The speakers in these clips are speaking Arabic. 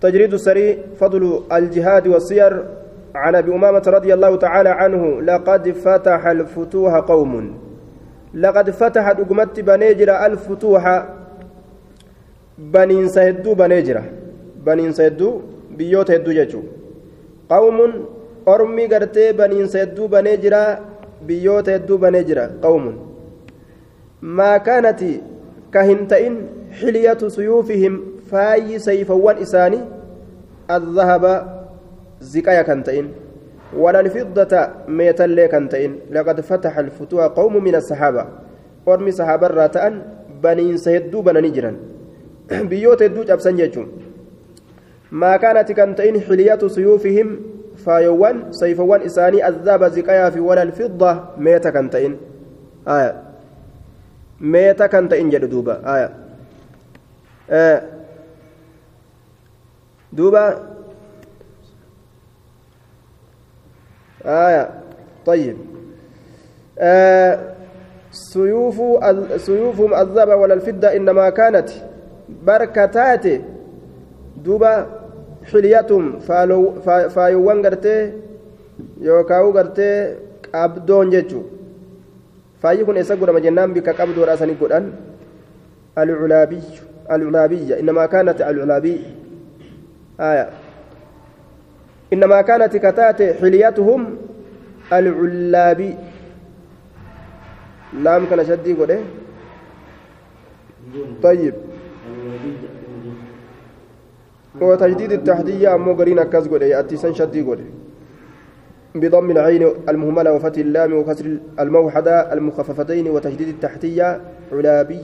تجريد السريع فضل الجهاد والسير عن أبي أمامة رضي الله تعالى عنه لقد فتح الفتوح قوم. لقد فتح دقمت بنيجر الفتوح. بنين سهدو بنيجر بنين سهدو بيوت هدو قوم أرمي قرتي بنين سهدو بنيجر بيوت هدو بنيجر قوم. ما كانت كهنتئن حلية سيوفهم فاي سيفوان إساني الذهب زكايا كنتئن ولا الفضة ميتا لي كنتئن لقد فتح الفتوى قوم من الصحابة ورمي صحابة راتأن بنين سيدو بناني جران بيوت يدو جابسان جيجون ما كانت كنتئن حلية سيوفهم فايوان سيفوان إساني الذهب زكايا في ولا الفضة ميتا كنتئن آية. meeta kan ta'in jedhu duuba duuba aya طيب سيوف سيوفهم الذهب ولا الفضة إنما كانت بركتات دوبا حليتهم فايوان غرتي يوكاو غرتي قابدون جيتشو faayyi kun eessa godhama jennaan bikka qabdoodha sani godhan alculaabiya innamaa kaanat alculaabii aya إنما كانت كتات حليتهم العلابي لام كان شدي قده طيب. وتجديد التحدية أمو قرين أكاز قده يأتي سن شدي قده بضم العين المهملة وفتح اللام وكسر الموحدة المخففتين وتشديد التحتية علابي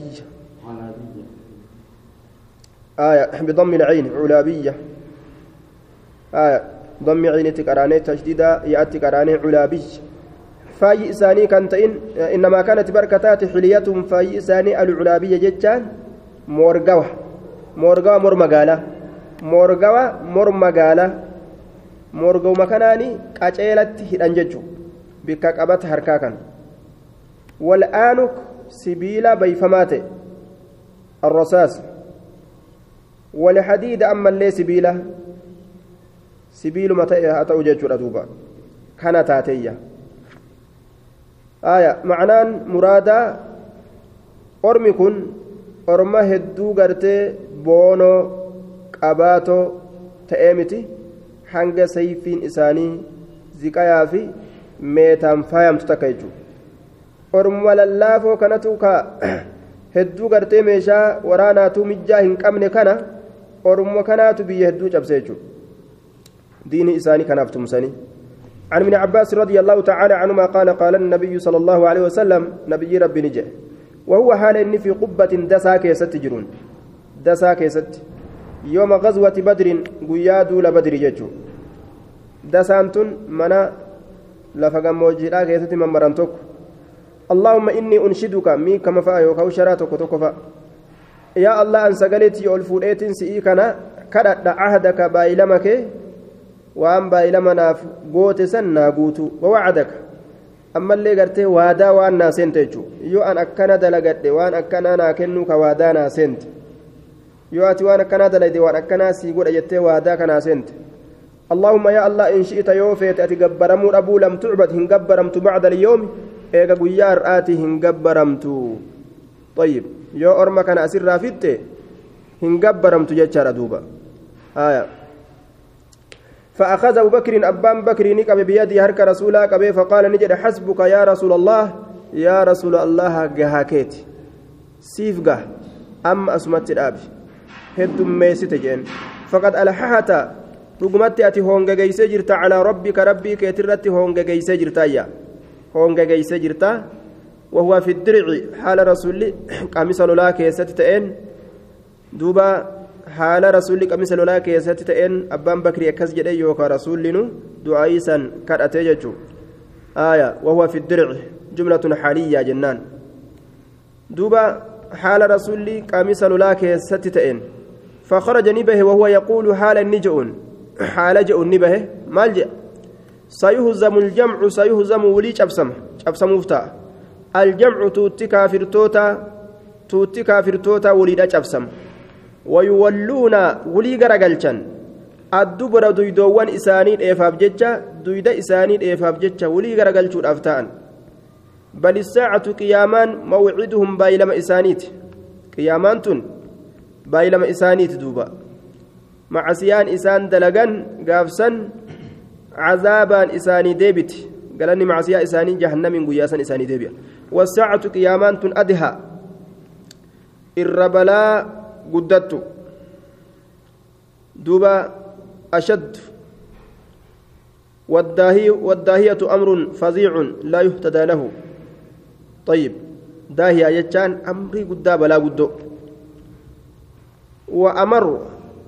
آية بضم العين علابية. آية ضم عين تكراني تشديد يأتي كراني علابي فاي إساني كانت إن إنما كانت بركتات حليتهم فاي إساني العلابية جتان مورقوة مورقوة مور مقالة مورقوة مور مقالة kanaani qaceelatti hidhan jechuun bikka qabata harkaa kan wal'aanuk sibiila bayfamaa ta'e arrosaas walhadiida ammallee sibiila sibiiluma ta'e haa ta'u jechuudha duuba. Kana taateeyya. Aya macnaan muraadaa ormi kun orma hedduu gartee boonoo qabaatoo ta'ee miti. Hanga sayfiin isaanii ziqayaa fi meetaan faayamtu takka jechuudha. Ormuma lallaafoo kanatu ka hedduu gartee meeshaa waraanaatuu mijjaa hin qabne kana ormuma kanaatu biyya hedduu cabse jechuudha diini isaanii kanaaf tumsanii عن ابن عباس رضي الله تعالى عنهما قال قال النبي صلى الله عليه وسلم نبي ربي نجح وهو حال إن في قبة دسا كيست جرون دسا كيست. يوم غزوة بدر قيادوا لبدر ججو. dasaan tun mana lafa gammoojjiidhaa keessatti mammaran tokko اللهم إني أنشدك مي كما فا يوكاو شرا توكو توكو فا يا الله أن سقلتي أول فوديتين سئي كنا كدت عهدك بايلمك وأن بايلما ناف قوت سنة قوتو ووعدك أما اللي قرتي وادا وأن ناسنت يو أن أكنا دلقت وأن أكنا ناكنوك وادا ناسنت يو أتي وأن أكنا دلقت وأن أكنا سيقول أجتي وادا كناسنت اللهم يا الله إن شئت يوفيت أتقبرمو أبو لم تعبد هنقبرمت بعد اليوم إيقا قيار آتي هنقبرمت طيب يو أرما كان أسر رافت هنقبرمت جتشار دوبا آية فأخذ أبو بكر أبان بكر نكب بيدي هرك رسولا كبي فقال نجد حسبك يا رسول الله يا رسول الله جهاكيت سيف أم أسمت الأب هدم ميسي تجين فقد ألححت dhugumatti ati hongegeysee jirta calaa rabbika rabbii keetirratti hongegeysee jirtaayya hongegeysee jirta wahuwa fi dirci haala rasulli qamisa lolaa keessatti ta'een duuba haala rasulli qamisa lolaa keessatti ta'een abbaan bakrii akkas jedhe yookaan rasullinu du'aayisan kadhatee jechuu aaya wahuwa fi dirci jumlatun xaaliyyaa jennaan duuba haala rasulli qamisa lolaa keessatti ta'een فخرج نبه وهو يقول حال النجؤون حال جاء النبه مال جاء سيهزم الجمع سيهزم ولي شبسم شبسم مفتاح الجمع توتي كافر توتا توتي كافر توتا ولي شبسم ويولون ولي غرقلشن addubara duydoowwan isaanii dheefaaf jecha duyda isaanii dheefaaf jecha walii garagalchuudhaaf ta'an bal isaacatu qiyaamaan mawciduhum baay'ilama isaaniiti qiyaamaan tun baay'ilama isaaniiti duuba macasiyaan isaan dalagan gaafsan cazaabaan isaanii deebiti galanni macasiyaa isaanii jahannamiin guyyaasan isaanii deebi'a wasaacatu qiyaamaan tun adha irra balaa guddattu duuba ashad والداهية أمر فظيع لا يهتدى له. طيب داهية يجان أمري قد بلا قد وأمر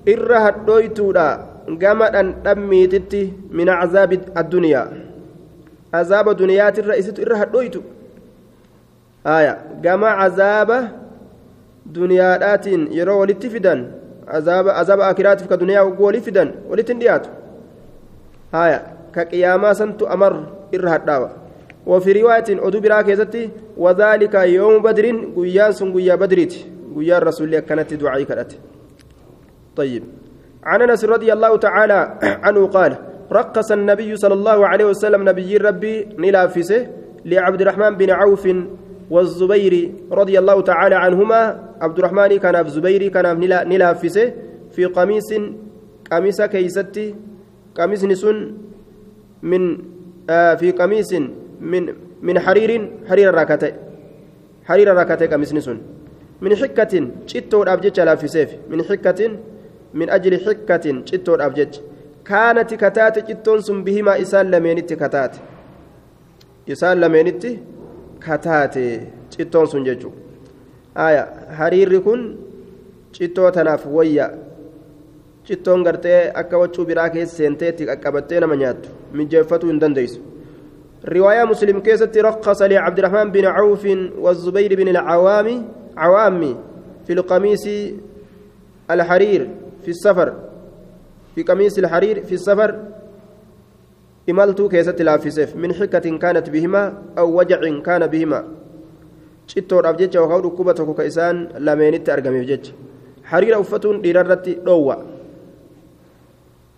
إرها الدويتودا قمدا أميتتي من عذاب الدنيا. عذاب دنيات الرئيسة إرها الدويتو. آية قما عذاب دنيات يرو ولتفدا عذاب عذاب آخرات في الدنيا ولفدا ولتنديات آية كقياما سنت أمر إرها الدعوة وفي رواية أدو براك وذلك يوم بدر قيان سن قيا بدريت قيا الرسول كانت دعائي كانت طيب عن انس رضي الله تعالى عنه قال رقص النبي صلى الله عليه وسلم نبي ربي نلافسه لعبد الرحمن بن عوف والزبير رضي الله تعالى عنهما عبد الرحمن كان في زبير كان نلافسه في قميص قميص كيستي قميص نسن من آه في قميص من من حرير حرير راكته حرير راكته قميص نسن من حكة شتو أبجج لافسه من حكة من أجل حكة شتو أبجج كانت كتات شتون سن بهما إسان لمينت كتات. إسان لمينت كتات شتون سن ججو آية حرير كن شتو تناف ويا cittoon gartee akka waccuu biraa keessa seenteetti qaqqabattee nama nyaattu mijeeffatuu hin dandeessu. رواية مسلم كيست رخص لعبد الرحمن بن عوف والزبير بن العوام عوامي في القميص الحرير في السفر في قميص الحرير في السفر إمالتو كيست لافسف من حكة كانت بهما أو وجع كان بهما شتور أبجج وخور كوبة كيسان لمينت أرقمي بجج حرير أفتون ديرارتي روى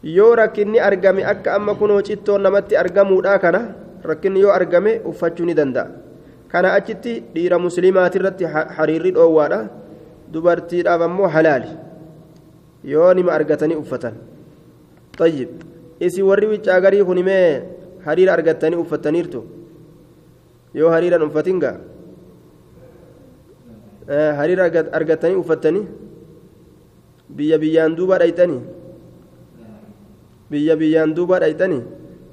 yoo rakkinni argame akka amma kunoo cittoon namatti argamuudha kana rakkinni yoo argame uffachuu ni danda'a kana achitti dhiira muslimaatirratti hariirri dhoowwaadha dubartiidhaaf ammoo halaali yoo nima argatanii uffatan tayyib isi warri wiccaa garii kun himee hariira argattanii uffataniirtu yoo hariiran uffatinga hariira argattanii uffattanii biyya biyyaan duuba dhayxanii biyya biyyaan duuba dhayxanii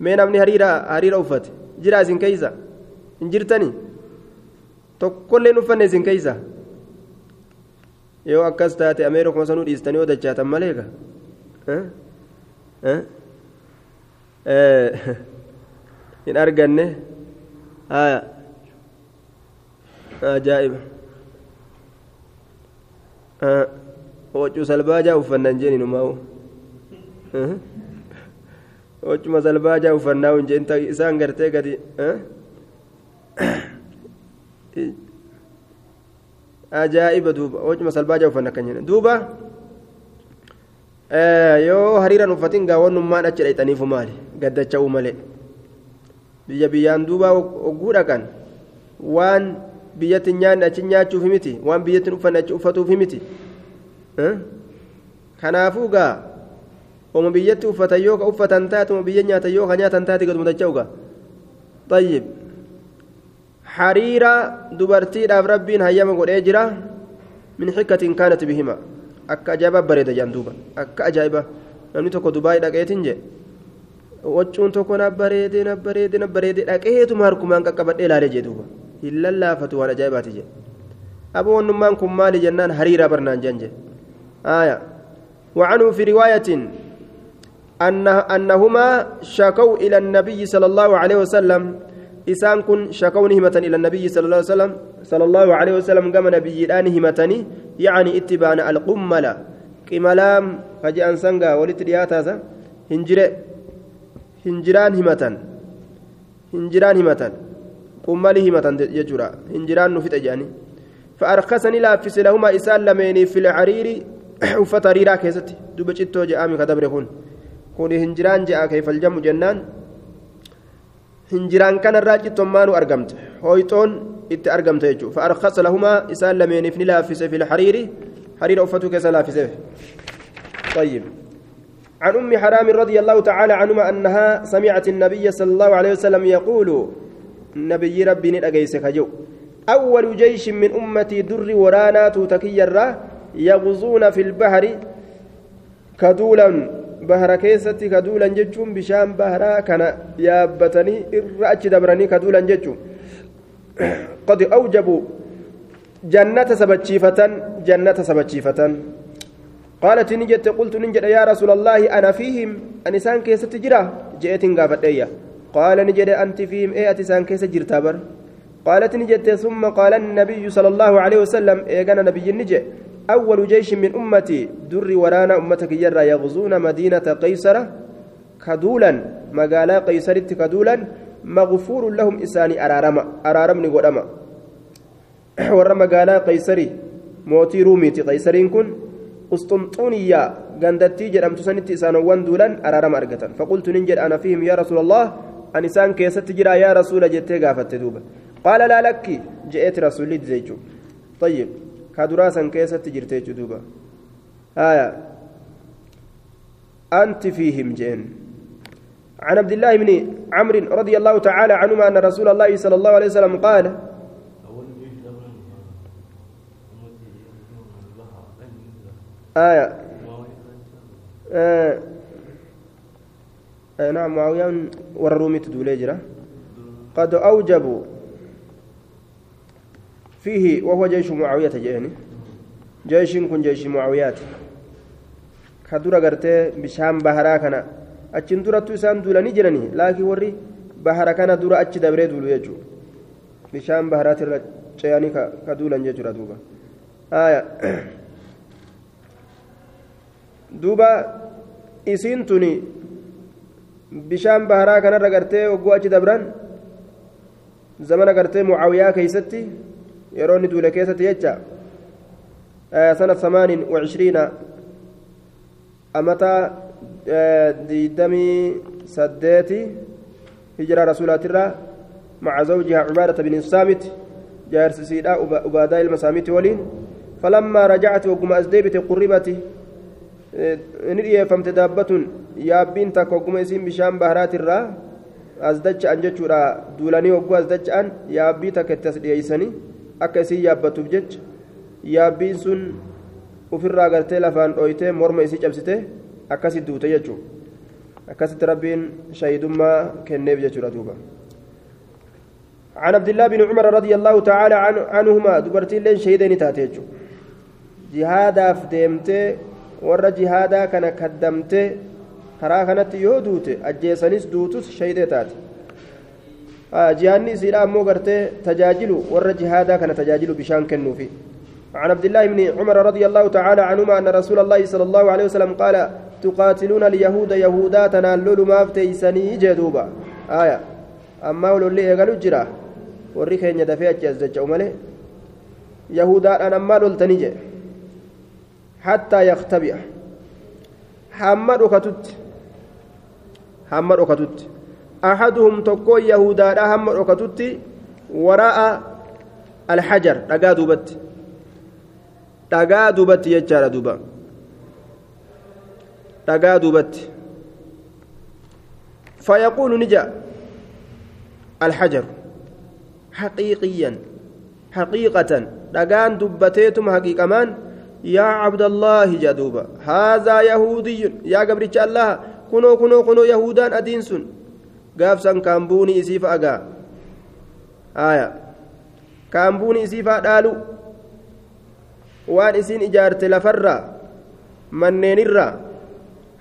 mee namni hariira hariira uffate jira isin keeysa hin jirtanii tokkollee hin uffanne isin keeysa yoo akkas taate ameerikuma sanuu dhiistanii yoo dachaatan malee ga hin arganne haya ajaa'iba hoccuu salbaajaa uffannan jeeni numaa'u hoccuma salbaajaa uffannaa hin jeen isaan gartee gadi ajaa'iba duuba hoccuma salbaajaa uffanna kan jedhan duuba yoo hariiran uffatin gaawwannummaan achi dhayxaniifu maali gaddacha'uu malee biyya biyyaan duuba ogguu dhaqan waan biyyatti nyaanni achi nyaachuuf miti waan biyyatti uffanne achi uffatuuf miti kanaafuu gaa oma biyyatti uffatan yoo ka uffatan taate oma biyya nyaatan yoo ka nyaatan taate gaduma dacha'u gaa طيب حريرة دبرتي داف ربين هيما قد اجرا من حكة كانت بهما أكا أجابة بريدة جاندوبا أكا أجابة namni tokko dubaayii dhaqeetin je waccuun tokko na bareede na bareede na bareede dhaqeetuma harkumaan qaqqabadhee ilaalee jee duuba hin lallaafatu waan ajaa'ibaati je aboonnummaan kun maali jennaan hariiraa barnaan jan je آية وعنه في رواية أن أنهما شكوا إلى النبي صلى الله عليه وسلم نهمة إلى النبي صلى الله عليه وسلم صلى الله عليه وسلم قام نبي الآن همتني يعني اتبان القملة قملام فجاء سنغا ولت رياتا هنجر هنجران همة هنجران همة قمالي همة يجرا هنجران نفت أجاني فأرخصني لافس لهما إسان لميني في العرير uffata hariiraa keessatti duba cittoo je'aami ka dabre kun. Kun hinjiraan je'a keefaljamu jennaan. Hinjiraan kanarraa cittommaanu argamte hooyxoon itti argamte jechuudha fa'arqasa lahumaa isaan lameeniif ni laaffise fil hariiri hariira uffatu keessa laaffiseef طيب عن أم حرام رضي الله تعالى عنهما أنها سمعت النبي صلى الله عليه وسلم يقول نبي ربي نأجيسك جو أول جيش من أمتي در ورانا تتكير يغزون في البحر كدولا بحر كيستي كدولا جتشون بشام بحرا كان يابتني إرأتش دبرني كدولا جتشون قد أوجبوا جنة سبتشيفة جنة سبتشيفة قالت نجت قلت نجد يا رسول الله أنا فيهم أنسان كيس تجرى جئت قافتية قال نجد أنت فيهم إيه أتسان كيس جرتابر قالت نجت ثم قال النبي صلى الله عليه وسلم إيه كان نبي نجي أول جيش من أمتي در ورانا أمتك يرى يغزون مدينة قيصر كدولا مقالا قيصر كدولا مغفور لهم إساني أرارما أرارمني قدما ورا مقالا قيصري موتي روميتي قيصرين كن قسطنطونية غندتي جرمت سنتي إسانوان دولا أرارما أرقتا. فقلت ننجل أنا فيهم يا رسول الله أنسان كيست جرا يا رسول جتي قافت قال لا لك جئت رسولي زيجو طيب. كدراسا كيست جرتي دوبا آية أنت فيهم جين عن عبد الله بن عمرو رضي الله تعالى عنهما أن رسول الله صلى الله عليه وسلم قال آية آه آه نعم معاوية والرومي تدولي جرا قد أوجبوا فيه وهو جيش معاوية جاني جيش كن جيش معاويات. كدورة قرتي بشام بهرا كان أتشن درتو إسان دولاني جراني لكن وري بهرا كان دورة أتش دبري دولو يجو. بشام بهرات الرجياني كدولا جيجورا دوبا آية. duuba isiin tuni bishaan baharaa kanarra gartee ogguu achi dabran zamana gartee mucaawiyaa yeroo inni duule keessatti jecha sana samaanin wacishriina amata diidamii saddeeti hijira rasuulaatirraa maca zawjihaa cubaadata bin saamit jaarsisiidha ubaadaa ilma saamiti waliin falammaa rajacati wagguma as deebite qurribati ni dhiyeeffamte daabbatun yaabbiin takka hogguma isiin bishaan baharaatirraa as dacha'an jechuudha duulanii hogguu as dacha'an yaabbii takka itti as dhiyeeysanii akka isiin yaabbatuuf jecha yaabbiin sun ufirraa gartee lafaan dhooytee morma isii cabsite akkasi duute jechuudha akkasitti rabbiin shahidummaa kenneef jechuudha duuba. عن عبد الله بن عمر رضي الله تعالى عنهما دبرتي لين شهيدين تاتيجو جهادا فديمتي kana kaddamtee karaa kanatti yoo duute ajjeesanis duutus shaydee taate jihaanni isiidha ammoo gartee tajaajilu warra jihaadaa kana tajaajilu bishaan kennuufi عن عبد الله بن عمر رضي الله تعالى عنهما أن رسول الله صلى الله عليه وسلم قال تقاتلون اليهود يهودا تنالوا ما فتيسني جدوبا. آية. أما ولو اللي يقالوا جرا وريكين يدفع جزج أمالي يهودا أنا ما لولتني حتى يختبئ. حمد أكتت حمد أكتت أحدهم تكو يهودا حمد أكتت وراء الحجر دقا دوبت. دقا دوبت يجار دوبا. دقا دوبت. فيقول نجا الحجر حقيقيا حقيقة دقان دبتيتم حقيقة مان يا عبد الله جدوبا هذا يهودي يا قبرتش الله كنو كنو كنو يهودان أدينسون. كامبوني إسيف أقا آية كامبوني إسيف أدالو وان إسين إجارة لفرة منين الرّ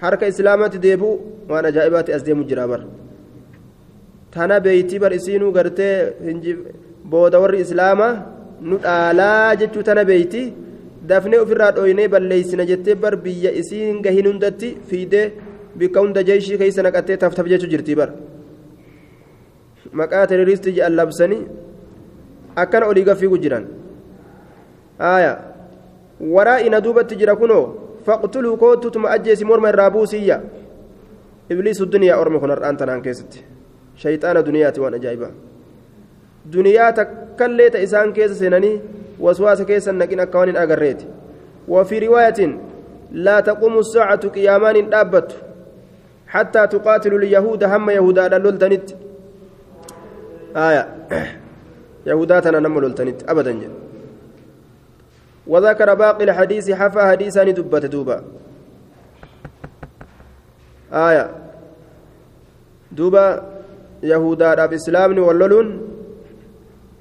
harka islaamatti deebi'u waan ajaa'ibaatti as deemu jira bar tana beeyti bar isiinuu gartee booda warri islaamaa nu dhaalaa jechuu tana beeyti dafnee ofirraa dhooynee balleeysina jettee bar biyya isiin gahin hundatti fiidee bikka hunda jeeshii keessa naqattee taftaf jechuu jirti bar maqaa terroristii jedhan labsanii akkana olii gaffiigu jiran. Aayaa waraa ina duubatti jira kunoo faqtuluu kootutuma ajjeesi morma irraa buusiyya. إبليس الدنيا أرمي كن أنت نان كيست شيطان دنياتي وأنا جايبة دنيا تكلت إسان كيس سنني وسواس كيس نكين أكوان أجريت وفي رواية لا تقوم الساعة قيامان دابت حتى تقاتل اليهود هم يهودا لولتنت آية يهوداتنا نم لولتنت أبدا جل وذكر باقي الحديث حفى حديثا دبت دوبا آية دوبا يهودا في إسلام واللولون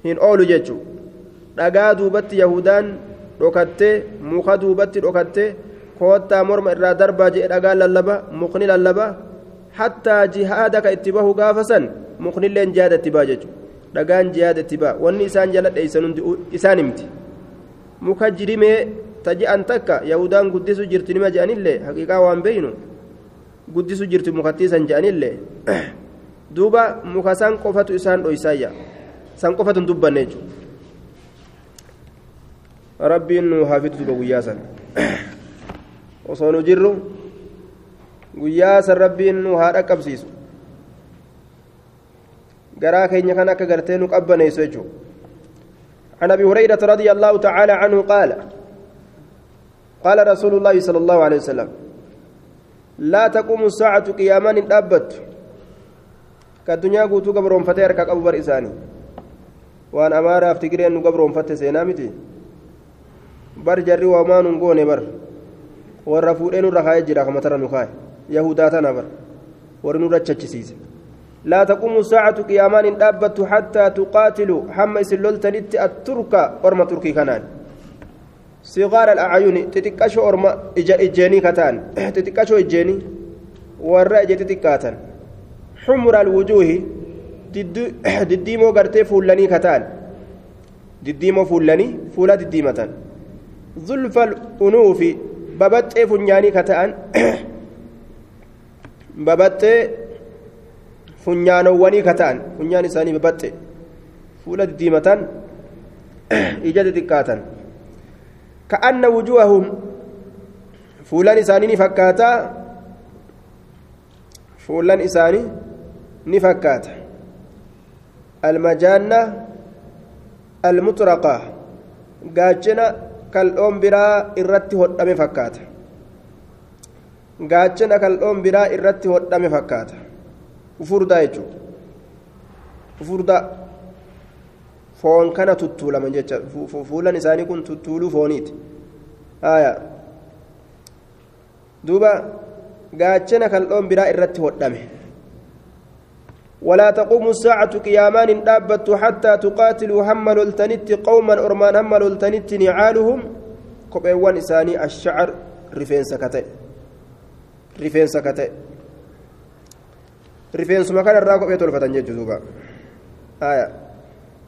hin oolu jechuun dhagaa duubatti yahudaan dhokattee muka duubatti dhokattee koottaa morma irraa darbaa jedhe dhagaa lallaba mukni lallaba hattaa jihaada ka itti bahu gaafa san muknilleen jihaada itti baha jechuudha dhagaan jihaada itti baha wanni isaan jala dheeysan hundi isaan himti muka jirimee taji'an takka yahudaan guddisu jirti nima je'anillee haqiiqaa waan beeynu guddisu jirti mukattii san je'anillee duuba muka san qofatu isaan dhoysaayya san qofatu hin dubbanne jechuudha rabbiin nu haafitu duba guyyaa san osoo nu jirru guyyaa san rabbiin nu haa dhaqqabsiisu garaa keenya kan akka gartee nu qabbaneessu jechuudha. عن ابي هريره رضي الله تعالى عنه قال قال رسول الله صلى الله عليه وسلم لا تقوم الساعة قياما دابت كالدنيا قوتو قبرهم فتير كابو بر اساني وان امارا افتكرين نو قبرهم فتي سينامتي بر جري وما نغوني بر warra fuudhee nurra kaa'ee jira kamatara nu kaa'e yahudaa tana لا تقوم الساعة قيامان دابت حتى تقاتلوا حما سلولتنت الترك أرمى تركي كنان. صغار الأعين تتكشو إجا إجاني كتان. تتكشو إجاني والرأي تتكاتن. حمر الوجوه دديمو غرتي فولاني كتان. دديمو فولاني فولا دديمة ظلف الأنوف funyaanii ka ta'an babaxxee funyaanowwanii ka ta'an funyaan isaanii babaxxe fuula diddiimatan ija xixiqqaatan ka'anna wujuhahum fuulan isaanii ni fakkaata fuulan isaanii ni fakkaata almajaanna almuxraqa gaachina kal'oon biraa irratti hodhame fakkaata gaachana kal'oon biraa irratti hodhame fakkaata ufurdaa jechuudha ufurdaa foon kana tuttuulaman jecha fuulan isaanii kun tuttuuluu fooniiti haya duuba gaachana kal'oon biraa irratti hodhame ولا تقوم الساعة قيامان دابت حتى تقاتلوا هم لولتنت قوما أرمان هم لولتنت نعالهم كوبيوان إساني الشعر رفين سكتة رفين سكتة رفين سمكان الراكب يتولفتن جدوبا آية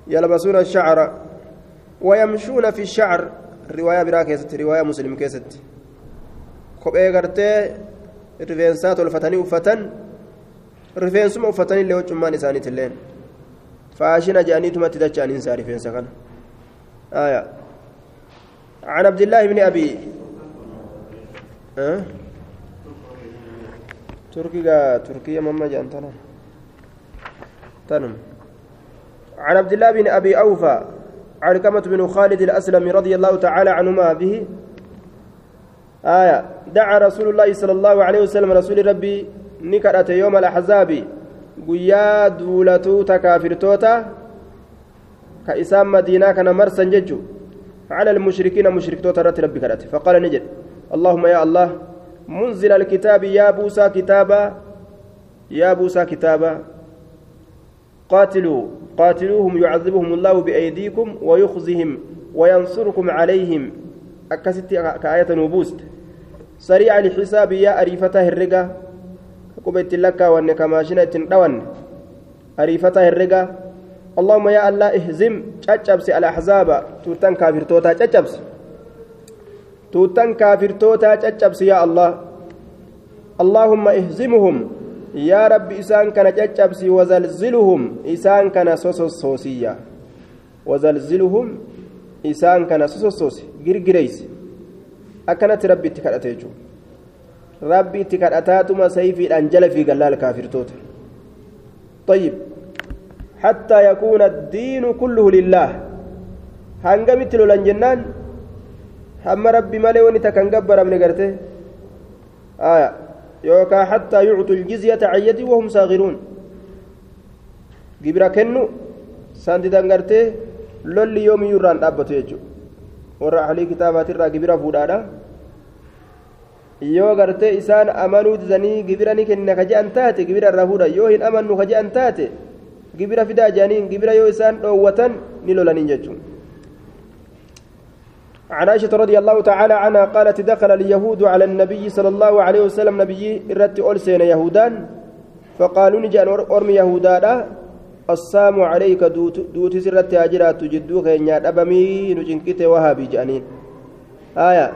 يلبسون الشعر ويمشون في الشعر رواية براكزت رواية مسلم كيست غرتي رفين سات ولفتني وفتن rifeensuma uffatanii illee huccummaan isaaniiti illeen. Faashina jedhaniitumatti dacha'aniin isaa rifeensa kana. آية عن عبد الله بن أبي أه؟ تركي تركيا ماما جانتنا تنم. عن عبد الله بن أبي أوفى علقمة بن خالد الأسلمي رضي الله تعالى عنهما به آية دعا رسول الله صلى الله عليه وسلم رسول ربي نكرت يوم الأحزاب guyyaa duulatuu takaafirtoota ka isaan madiinaa kana marsan jechu على المشركين مشركتوتا رت ربي كرت. فقال نجد اللهم يا الله منزل الكتاب يا بوسى كتابا يا بوسى كتابا. قاتلوا قاتلوهم يعذبهم الله بأيديكم ويخزهم وينصركم عليهم. أكست كآية نبوست سريع الحساب يا أريفته الرقة قبت لك وأنك ماشينة دوان أريفته الرقة اللهم يا الله اهزم. تشبس الأحزاب توتن كافر توتا تشبس. توتن كافر توتا تشبس يا الله اللهم اهزمهم يا رب إسان كان تشبس وزلزلهم إسان كان سوسوس سوسيا وزلزلهم إسان كان سوسوس سوسي جرجريس أكنت ربي تكرتيجو rabbi itti kadhataatuma sayfiidhaan jala fiigan laal kaafirtoota طيب حتى يكون الدين كله لله هنقمت لولان جنان مالي ونتا كان قبر من قرته آية يوكا حتى يعطوا الجزية عن يد وهم صاغرون gibira kennu sandidan gartee lolli yoomiyyuu irraan dhaabbatu jechuudha warra ahlii kitaabaatiirraa gibira fuudhaadha yoo gartee isaan amanuu didanii gibira ni kenna ka je'an taate gibira irraa fuudha yoo hin amannu ka je'an taate gibira fidaa jedhaniin gibira yoo isaan dhoowwatan ni lolaniin jechuudha. عن عائشة رضي الله تعالى عنها قالت دخل اليهود على النبي صلى الله عليه وسلم نبي إرت أولسين يهودان. فقالوا نجان أرمي يهودا السلام عليك دوت سرت هاجرات جدو خينيا دبمي نجنكت وهابي جانين. آية.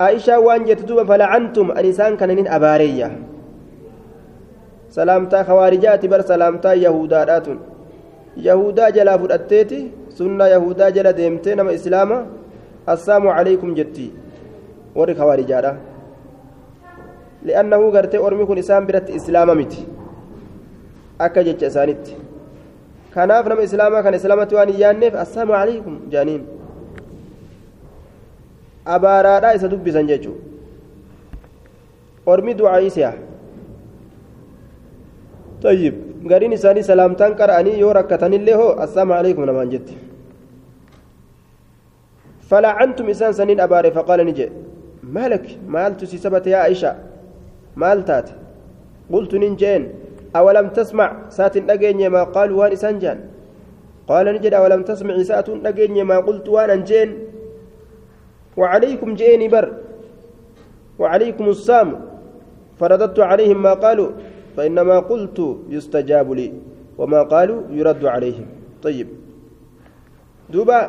عائشة وأن جتدوب فلعنتم أنسان كانين أبارية. سلامتا خوارجات بر سلامتا يهودات يهودا جلا فدتيتي سنة يهودا جلا ديمتي نما إسلاما السلام عليكم جتي وري خوارجادا لأنه غرتي أرمي كن إسلام برت إسلاما متي akka jecha isaanitti kanaaf nama islaamaa kan islaamatti waan hin yaanneef assalaamu calaykum jaaniin abaaraadhaa isa dubbisan jechuun ormi du'aayisiya طيب إساني سلامتان قرأني يو ركتني اللي هو السلام عليكم نمان جد فلعنتم إسان سنين أباري فقال نجي مالك مالت سبت يا عائشة مالتات قلت ننجين أولم تسمع سات نجيني ما قال وان إسانجان قال نجد أولم تسمع سات نجيني ما قلت وان أنجين وعليكم جيني بر وعليكم السام فرددت عليهم ما قالوا فإنما قلت يستجاب لي وما قالوا يرد عليهم طيب دوبا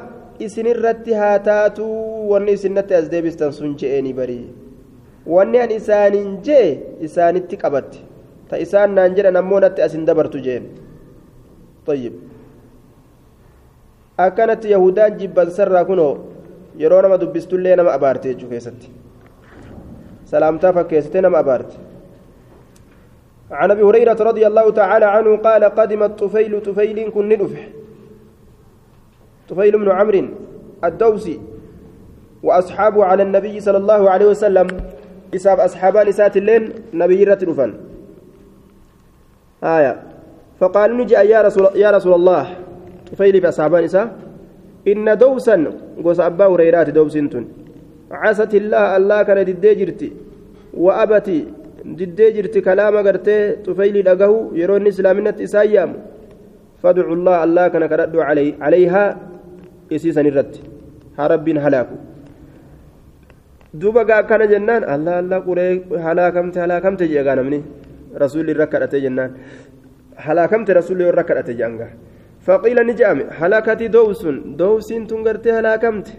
isin irratti haa taatu wanni isinatti as deebistan sun je'eeni barii wanni an isaaniin jee isaanitti qabatte ta isaan naan jedhan ammoo natti asin dabartu jeen طيب akkanatti yahudaan jibbansarraa kunoo yeroo nama dubbistullee nama abaarte jechuu keessatti salaamtaa fakkeessite nama abaarte عن أبي هريرة رضي الله تعالى عنه قال قدم الطفيل طفيل كن ندفه. طفيل بن عمرو الدوسي وأصحابه على النبي صلى الله عليه وسلم. إساب أصحابان إسات اللين نبي رتلفا آية. فقال نجي يا رسول يا رسول الله. طفيل بأصحابان إسا إن دوسا قوس أبا هريرات دوسنتن عست الله الله كان جرتي. وأبتي diddee jirti kalaama gartee xufayli dhagahu yeroo inni islaaminatti isaan yaamu fadcu allah allah kana kadhadhu calayhaa isiisan irratti. Haa rabbiin halaaku. Duuba gaa akkana jennaan allah allah quree halaakamte halaakamte jee gaa namni? Rasuulli irra kadhate jennaan. Halaakamte rasuulli irra kadhate jeanga faqiila ni je'ame halakati dowsun dowsiin tun gartee halaakamte?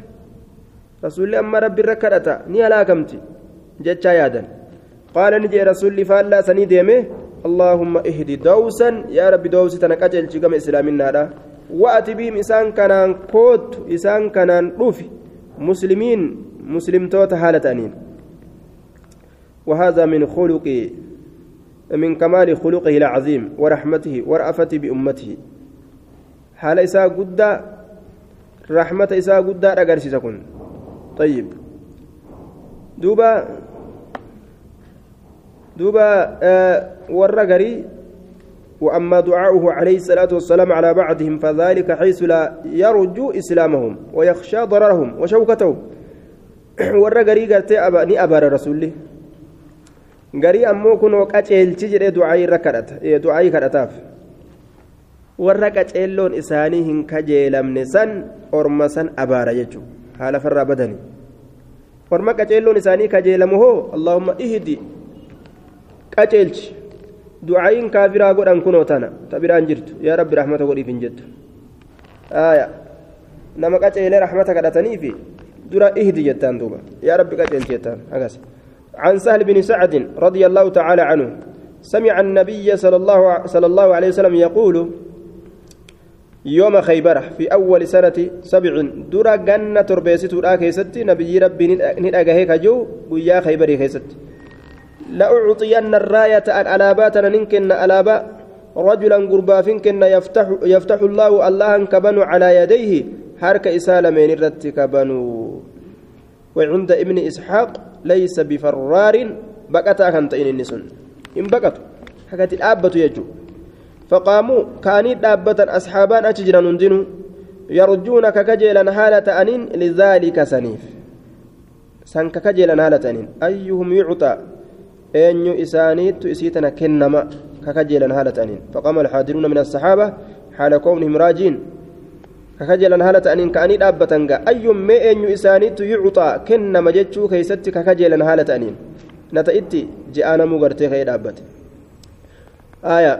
Rasuulli amma rabbi irra kadhata ni halaakamti? jechaa yaadan قال نجي رسول فألا سني اللهم اهدي دوسا. يا رب دوسي تنقجل جيغم اسلامنا وأتي بهم إسان كانان كوت إسان كانان روفي. مسلمين مسلم توت حالتانين. وهذا من خلق من كمال خلقه العظيم ورحمته ورأفته بأمته. حال إساء قد رحمة إساء قد أقرسي تكون طيب. دوبا دوبا آه ور غري وأما دعاؤه عليه الصلاة والسلام على بعضهم فذلك حيث لا يرجو إسلامهم ويخشى ضررهم وشوكتهم. ور غري قالت أبا ني أبار رسول غري أمو كن وقاتل تجد دعاء ركعت دعاء كرتاف. ور قاتلون إسانيهن كجيلمن سن أرمسن أبار يجو. حال فر بدني ورما قاتلون إساني كجيلمه اللهم اهدي. Qaceelchi du'aayin kaafiraa godhan kunoo tana ta biraan jirtu yaa rabbi rahmata godhiif hin jettu nama qaceelee rahmata kadhataniifi dura ihdi jettaan duuba yaa rabbi qaceelchi jettaan agas عن سهل بن سعد رضي الله تعالى عنه سمع النبي صلى الله صلى الله عليه وسلم يقول يوم خيبر في أول سنة سبع درا جنة تربيست راكيست نبي ربي ندأجه كجو ويا خيبر كيست لأعطين الراية الألابات ننكن ألابا رجلا قربا فنكن يفتح يفتح الله الله كبنوا على يديه. حرك إسالة من الرت كبنوا وعند ابن إسحاق ليس بفرار. بقتا كانت إن النسون إن بقتوا حكت الآبة يجو. فقاموا كاني دابة أصحابان أتجرا نندنوا يرجون ككجيلا حالة أنين لذلك سنيف. سن ككجيلا حالة أنين. أيهم يعطى؟ أن إسانيت إسيتنا كنما ككجيلا حالة أنين فقام الحاضرون من الصحابة حال كونهم راجين ككجيلا حالة أنين كأني دابة أيهم ما أن إسانيت يعطى كنما جتشو كيست ككجيلا حالة أنين نتأتي جاءنا مغرتي خير دابة آية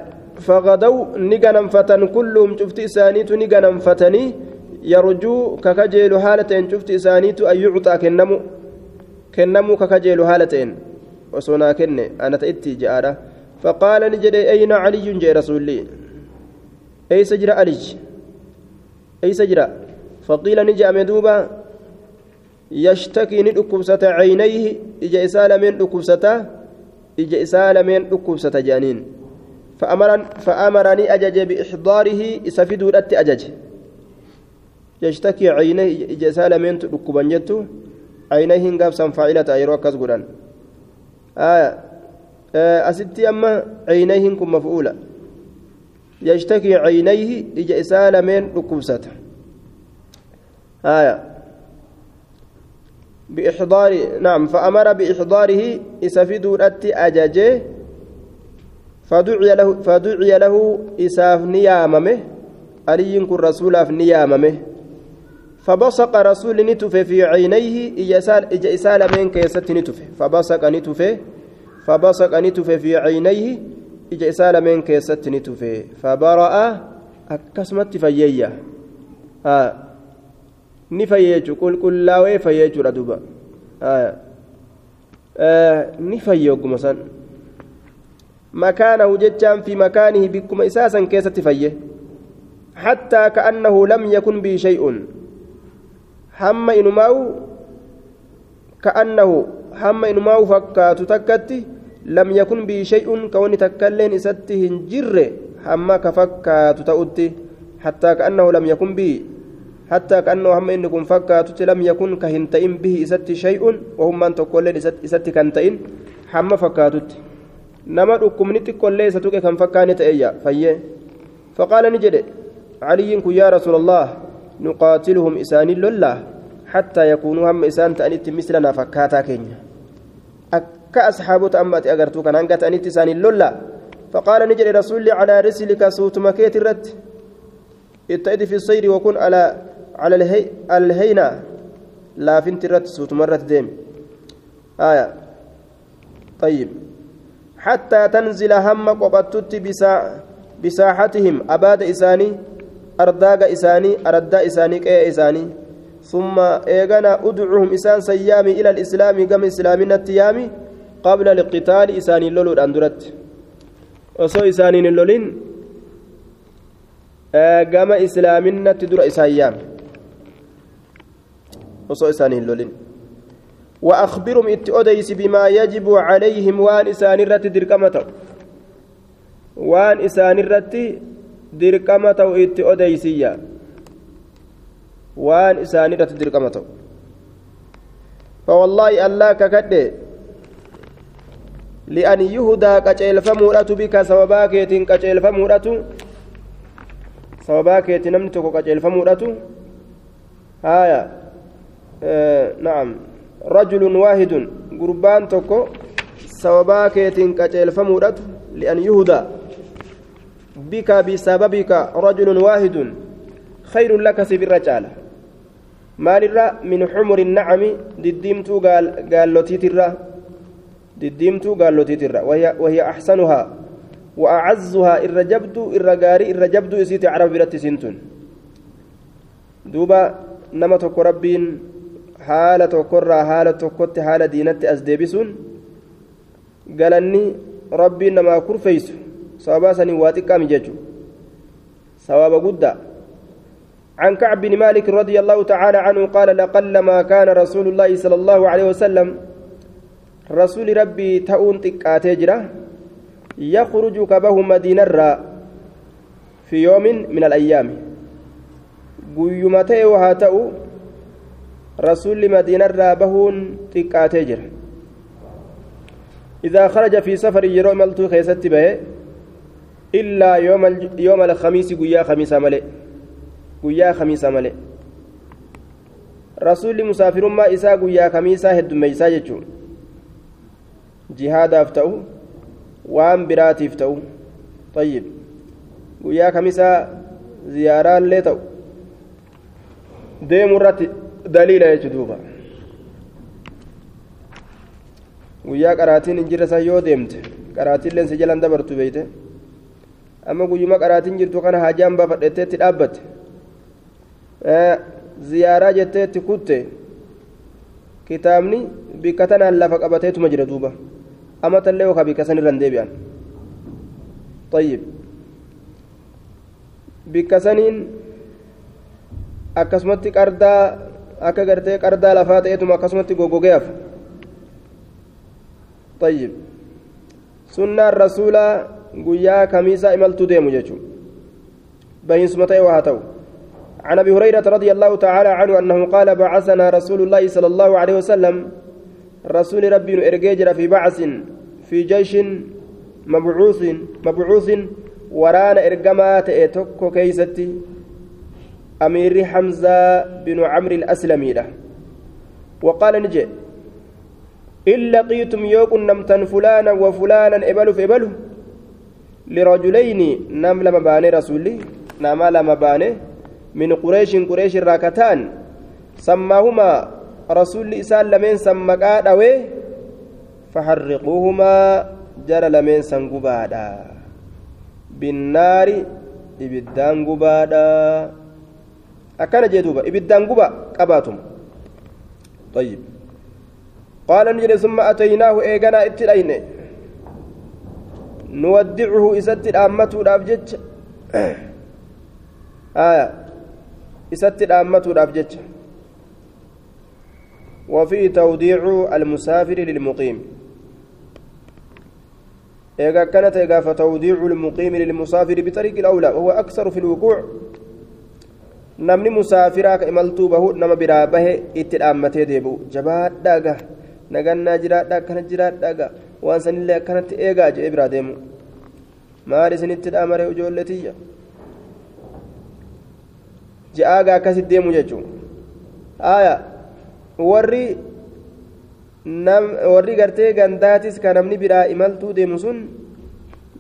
فغدوا نغنم فتن كلهم شفت إسانيت نغنم فتني يرجو ككجيل حالتين شفت إسانيت أن يعطى كنمو كنمو ككجيل حالتين وصنا كن أنا تأتي جارة فقال نجري أين علي جاء رسولي أي سجر علي أي سجر فقيل نجا مدوبا يشتكي ندكبسة عينيه إجا إسال من دكبسة إجا إسال من دكبسة جانين فأمرن فأمرني أجج بإحضاره إسفدوا الأت أجج يشتكي عينيه إجسال من ركبان جتو عينيه قاب سنفاعلة أيرو كزغران آية آه أستي أما عينيه كم مفعولة يشتكي عينيه إجسال من ركبسة آية. بإحضار نعم فأمر بإحضاره إسفدوا الأت أججه فدعي له فدعي له إساف نياممه علي كن رسولاف نياممه. فبصق رسول نتف في عينيه إجسال إجسال من كيست نتف فبصق نتف فبصق نتف في عينيه إجسال من كيست نتف فبرأ أكسمت فيية. آه. نفيج قل قل لا ويفيج ردوبا آه. آه. نفيج مثلا مكانه جتان في مكانه بكم إساسا كيسة فيه حتى كأنه لم يكن به شيء. هم إنماو كأنه هم إنماو فكات تكتي لم يكن به شيء كون تكلين إسته جر هم كفكات تؤتي حتى كأنه لم يكن به حتى كأنه هم إنكم فكات لم يكن كهنتئن به إسته شيء وهم من تقولين إسته كنتئن هم فكاتت nama dhukkubni xiqqollee isa tuqe kan fakkaane ta'eeyya fayyee. Faqaala ni jedhe caliyyiin kun yaa rasuulallah hattaa yakuunuu hamma isaan ta'anitti mislanaa fakkaataa keenya akka asxaabota amma ati agartuu kan hanga ta'anitti isaanii lollaa فقال نجري رسولي على رسلك صوت مكيت الرد اتئد في السير وكن على على الهي الهينة لا فنت الرد صوت مرة ديم آية طيب حتى تنزل هم قبطت بسا بساحتهم أباد إساني أرداق إساني أردا إساني كي إساني ثم إيغانا أدعوهم إسان سيامي إلى الإسلام قم إسلامنا التيامي قبل القتال إساني اللولو الأندرت وصو إساني اللولين قم إسلامنا تدر إسايام وصو إساني اللولين وأخبرهم إتؤديس بما يجب عليهم وان إسان الرت دركمته وان إسان الرت دركمته إتؤديسيا وان إسان الرت دركمته فوالله الله ككده لأن يهدى كجيل فمورة بك سواباكيت كجيل فمورة سواباكيت نمتك كجيل فمورة آية آه نعم رجل واحد قربان توكو سوابا كيتين كتيل فمودت لأن يهدى بك بسببك رجل واحد خير لك سيف الرجال مالرا من حمر النعم دديمتو قال قال لوتيترا دديمتو قال لوتيترا وهي وهي أحسنها. وأعزها الرجبد الرجاري الرجبد إسيت عرب برت سنتون. دوبا نما توكو ربين tokkorraa haala tokkotti haala diinatti as deebisuun galanni rabbiin namaa kurfeeysu sababaa saniin waa xiqqaami jechuudha sababa عن كعب بن مالك رضي الله تعالى عنه قال لقلما كان رسول الله صلى الله عليه وسلم rabbii ta'uun xiqqaatee jira yakhruju kabahu madiinarraa fi yoomin min alayyaami guyyuma ta'e haa ta'u rasuulli madiinarraa bahuun xiqqaatee jira إذا خرج في سفر يرو ملتو خيست به يوم يوم الخميس قيا خميس ملئ قيا خميس ملئ rasuulli musaafirummaa isaa guyyaa kamiisaa heddummeeysaa jechuun jihaadaaf ta'u waan biraatiif ta'u tayyib guyyaa kamiisaa ziyaaraallee ta'u deemu irratti daliila jechu duuba guyyaa qaraatiin hin jirre san yoo deemte qaraatiilleen si jalan dabartu beeyte amma guyyuma qaraatiin jirtu kana haajaan baafadhetteetti dhaabbatte ziyaaraa jetteetti kutte kitaabni bikka tanaan lafa qabateetuma jira duuba amatallee yookaan bikka san irraan deebi'an tayyib bikka saniin akkasumatti qardaa akka gartee qardaa lafaa ta'eetuma akkasumatti goggogee hafa tayyib sunnaan rasuulaa guyyaa kamiisaa imaltuu deemu jechuudha bahiinsuma ta'e waa ta'u. عن ابي هريره رضي الله تعالى عنه انه قال بعثنا رسول الله صلى الله عليه وسلم رسول ربي ارجيجر في بعث في جيش مبعوث مبعوث ورانا ارجما تأتوكو كيستي امير حمزه بن عمرو الاسلمي له وقال نجي إن لقيتم يوكن نمتن فلانا وفلانا إبلوا في إبلوا لرجلين نم لما باني رسولي نما لما باني من قريش قريش الراكتان. سماهما رسول إسان لمن سمكا دوي فحرقوهما جرى لمن سنقبادا. بالنار gubaadha akkana jee duuba ibiddaan guba qabaatum طيب. قال نجد ثم أتيناه إيغانا اتلين نودعه إسات الأمة الأبجج آية. إسات الأمة الأبجج وفي توديع المسافر للمقيم. إذا كانت إذا فتوديع المقيم للمسافر بطريق الأولى وهو أكثر في الوقوع. musaafiraa ka imaltuu bahu nama biraa bahe itti dhaammatee deebi'u jabaadhaaga nagannaa jiraadha akkana jiraadhaaga waan sanillee akkanatti eegaa jedhee biraa deemu maal isinitti dhaamaree ijoollee tiyya je'aaga akkasitti deemu jechuun haaya warri warri gartee gandaatis ka namni biraa imaltuu deemu sun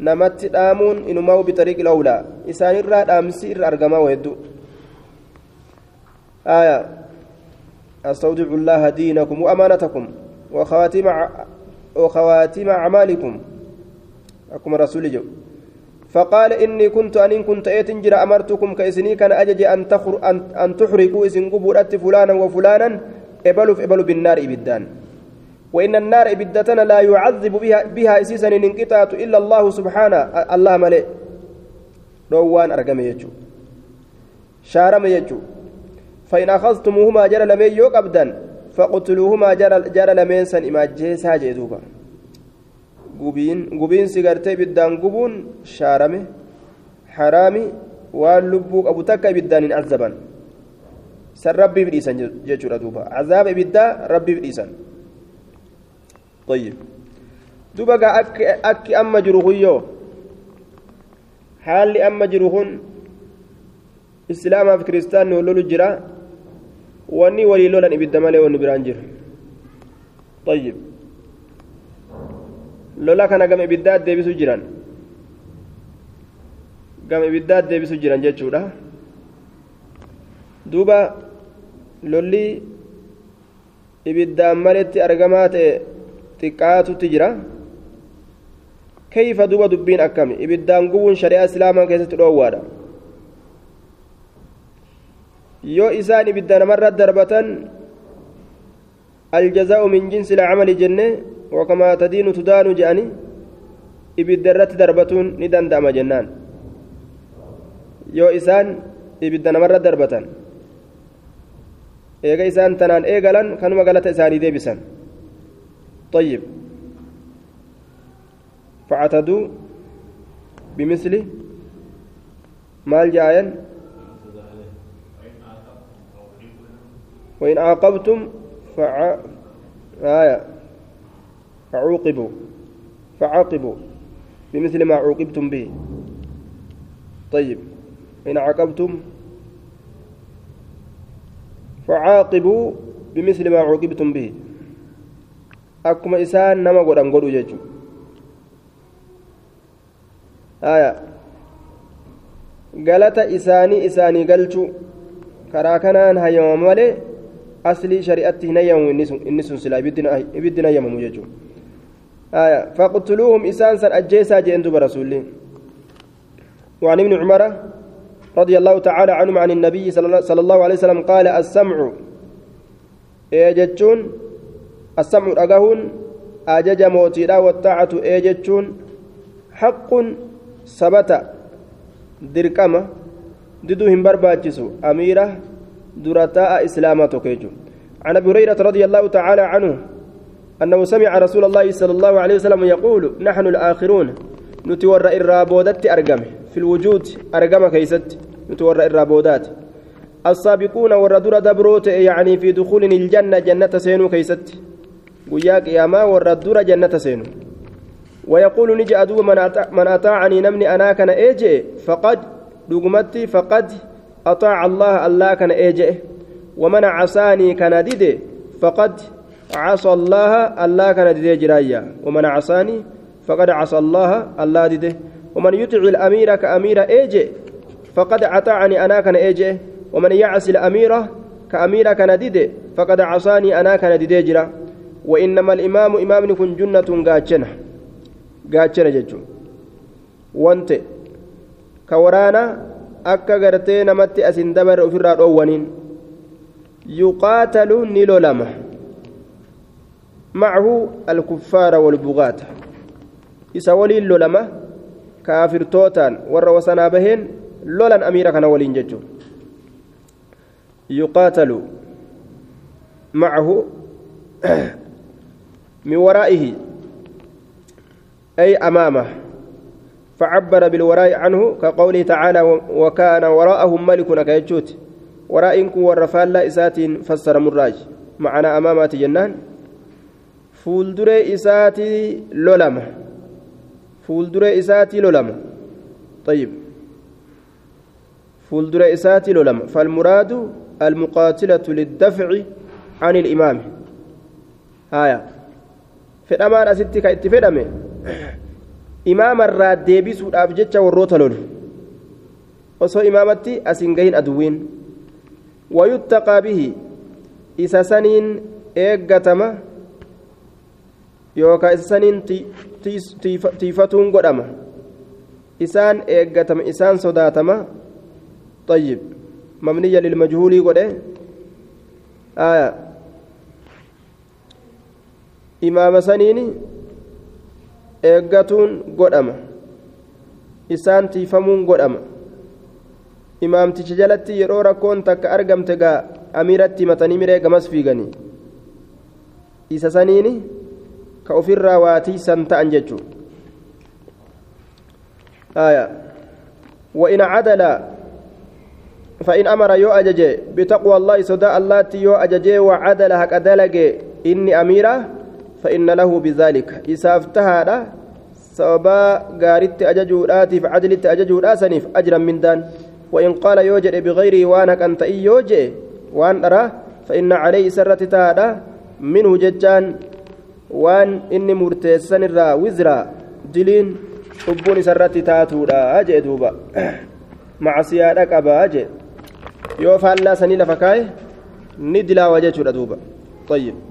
namatti dhaamuun inumaa bixariiqi lawlaa isaanirraa dhaamsi irra argamaa hedduu آية أستودع الله دينكم وأمانتكم وخواتيم وخواتيم أعمالكم. أكم رسول جو. فقال إني كنت أن كنت أتنجر أمرتكم كإسني كان أجج أن, تخر أن, أن تحرقوا إسن قبورات فلانا وفلانا إبلوا إبلوا بالنار إبدان. وإن النار إبدتنا لا يعذب بها, بها إسيسا إن انقطعت إلا الله سبحانه. الله ملئ. روان أرقم يجو. شارم يجو. فإن أخذتموهما جرى لمن يوك أبدا. فقتلوهما جرى, جرى لمن سن إما جيسا جيدوبا. قبين قبين سيغرتي بدان قبون شارمي حرامي واللبوك أبو تكا بدان عذبا سن ربي بديسان جيشورا دوبا. عذاب بدا ربي بديسان. طيب. دوبا أك أك أما جروهيو. حال أما جروهن. islaamaaf kiristaanni wal lolu jira walii lolan ibidda malee wanni biraan jiru طيب kana gama ibiddaat deebisu jiran gama ibiddaat deebisu jiran jechuudha duuba lolli ibiddaan maletti argamaa ta'e xiqqaatutti jira kayfa duuba dubbiin akkami ibiddaan gubuun shari'aa islaamaa keessatti dhoowwaadha isaan ibidda namarra darbatan aljazaa'u min jinsi lacamali jenne wakamaa tadiinu tudaanu je'ani ibidda irratti darbatuun ni danda'ama jennaan yoo isaan ibidda namarra darbatan eega isaan tanaan eegalan kanuma galata isaanii deebisan طيب فاعتدوا بمثل مال جاين وإن عاقبتم فع... آية. فعوقبوا. فعاقبوا. بمثل ما عوقبتم به. طيب. إن عاقبتم فعاقبوا بمثل ما عوقبتم به. أكما إسان نما قدام قدو جيجو. آية. galata isaanii isaanii galchuu karaa kanaan hayyama malee aslii shari'atti hin hayyamu inni sun silaa ibiddi hin hayyamamu jechuudha فاقتلوهم إسان سن أجيسا جئن برسول وعن ابن عمر رضي الله تعالى عنهم عن النبي صلى الله عليه وسلم قال السمع. إيجتشون السمع أجهون أجج موتيرا والطاعة إيجتشون حق ثبت. دركمة ددو هم برباجسو أميرة درتاء إسلامة كيجو عن أبي هريرة رضي الله تعالى عنه أنه سمع رسول الله صلى الله عليه وسلم يقول نحن الآخرون. نتورى الرابودات أرقم في الوجود أرقم كيست. نتورى الرابودات السابقون والردور دبروت يعني في دخول الجنة جنة سينو كيست. وياك يا ما والردور جنة سينو. ويقول نجي أدو من أطاعني نمني أنا كان إيجي. فقد دقمتي فقد أطاع الله الله كان إيجي ومن عصاني كان ديدي فقد عصى الله الله كان ديدي جرايا ومن عصاني فقد عصى الله الله ديدي ومن يطع الأمير كأمير إيجي فقد أطاعني أنا كان إيجي ومن يعصي الأمير كأمير كان ديدي فقد عصاني أنا كان ديدي جرا. وإنما الإمام إمام كن جنة gaachana jechuun wante ka waraana akka gartee namatti asin dabarre ofirraa dhoowwaniin yuqaatalu ni lolama macahu alkuffaara walbugaata isa waliin lolama kaafirtootaan warra wasanaa baheen lolan amiira kana waliin jechuun yuqaatalu macahu min waraa'ihi أي أمامه فعبر بالوراء عنه كقوله تعالى وكان وراءهم ملك كيجوت وراء والرفال لا إسات فسر مراج. معنا أمامات جنان. فولدر إساتي لولما. فولدر إساتي لولما. طيب. فولدر إساتي لولما. فالمراد المقاتلة للدفع عن الإمام. آية. فدمان أستي كايتفدمه imaamarraa deebisuudhaaf jecha warroota lolu osoo imaamatti asin gahin aduwwiin wayuttaqaa bihi isa saniin eeggatama yookaan isa saniin tiifatuun godhama isaan eeggatama isaan sodaatama طيب مبنية للمجهول قد آية إمام سنيني eeggatuun godhama isaan tiifamuun godhama imaamticha jalatti yeroo rakkoon takka argamte gaa amiiratti himatanii miree gamas fiiganii isa saniini ka ofirraa waatiisan ta'an jechuu وإن عدل فإن أمر يو أججي بتقوى الله صداء الله يو أججي وعدل هك أدلج إني أميرة فإن له بذلك. إسافتها سببا غارت أججوداتي فعدلت أججودا سنيف أجرا من دان. وإن قال يوجد بغيره وانك أنت إي وان أرى فإن عليه سرة تادا منه ججان. وان إني مرتسن الرا وزرا. دلين حبون سرة تاتودا أجي دوبا. مع سيادك أبا أجي. يوفى الله سنين فكاي ندلا وجه دوبا. طيب.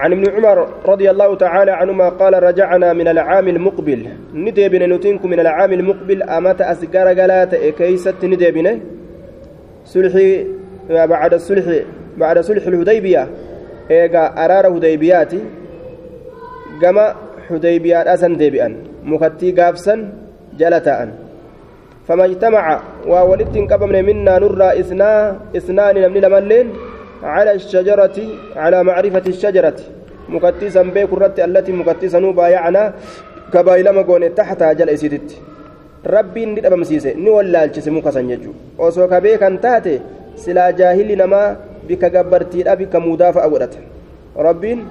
عن ابن عمر رضي الله تعالى عنهما قال رجعنا من العام المقبل. ندبنا نتنكم من العام المقبل. أمات أسقر قلات كيست ندبنا سلحي بعد السلح بعد سلح الهديبية. إيقا أرار هديبياتي قام حديبيات أسن ديبئا مكتي قابسا جلتاء فما اجتمع وولدت قبمنا منا نرى إثنا إثنان من لملين على الشجرة على معرفة الشجرة baaya'anaa ka baay'ilama goone taxtaa jala isiititti rabbiin ni dhabamsiise ni wallaalchise muka san jechuudha osoo ka beekan taate silaa jaahilli namaa bika gabbartiidha bika muudaa fa'a godhata rabbiin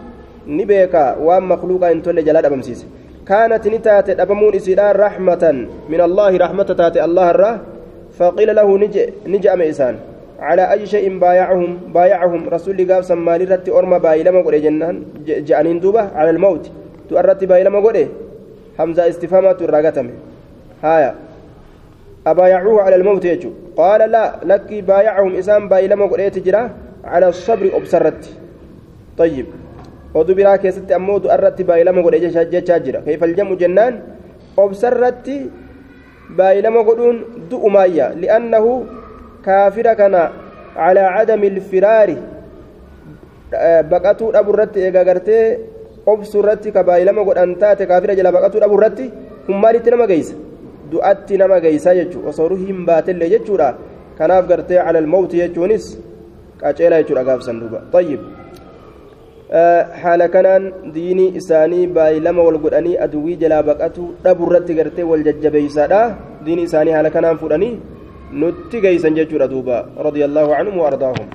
ni beeka waan makluuqaa hin tolle jalaa dhabamsiise كانت نتات أبمون إسيران رحمة من الله رحمة تات الله الرّ فقيل له نجي نجي أميسان على أي شيء بايعهم بايعهم رسول قال سمالي رتي أرما بايلما قولي جنان جانين دوبة على الموت. تؤرتي بايلما قولي حمزة استفهامات الرقتم هايا. أبايعوه على الموت يجو قال لا لك بايعهم إسان بايلما قولي تجرا على الصبر أبصرت طيب. oduu biraa keessatti ammoo du'arratti baay'ilama godhe jechaa jira keefaljamu jennaan obsarratti baay'ilama godhuun du'umaayya li'annahu kaafira kana calaa cadami ilfiraari baqatuu dhabu irratti eega gartee obsu irratti ka baay'ilama godhan taate kaafira jala baqatuu dhabu irratti kun maalitti nama geeysa du'atti nama geeysa jechuu osoo ruhi hin baatellee jechuudha kanaaf gartee cala almawti jechuunis qaceela jechuudha gaafsan duuba طيب haala kanaan diinii isaanii baay'ilama wal godhanii aduwwii jalaa baqatu dhaburratti gartee wal jajjabeeysaadha diinii isaanii haala kanaan fudhanii jechuudha duuba radiyallaahu anhum wa ardaahum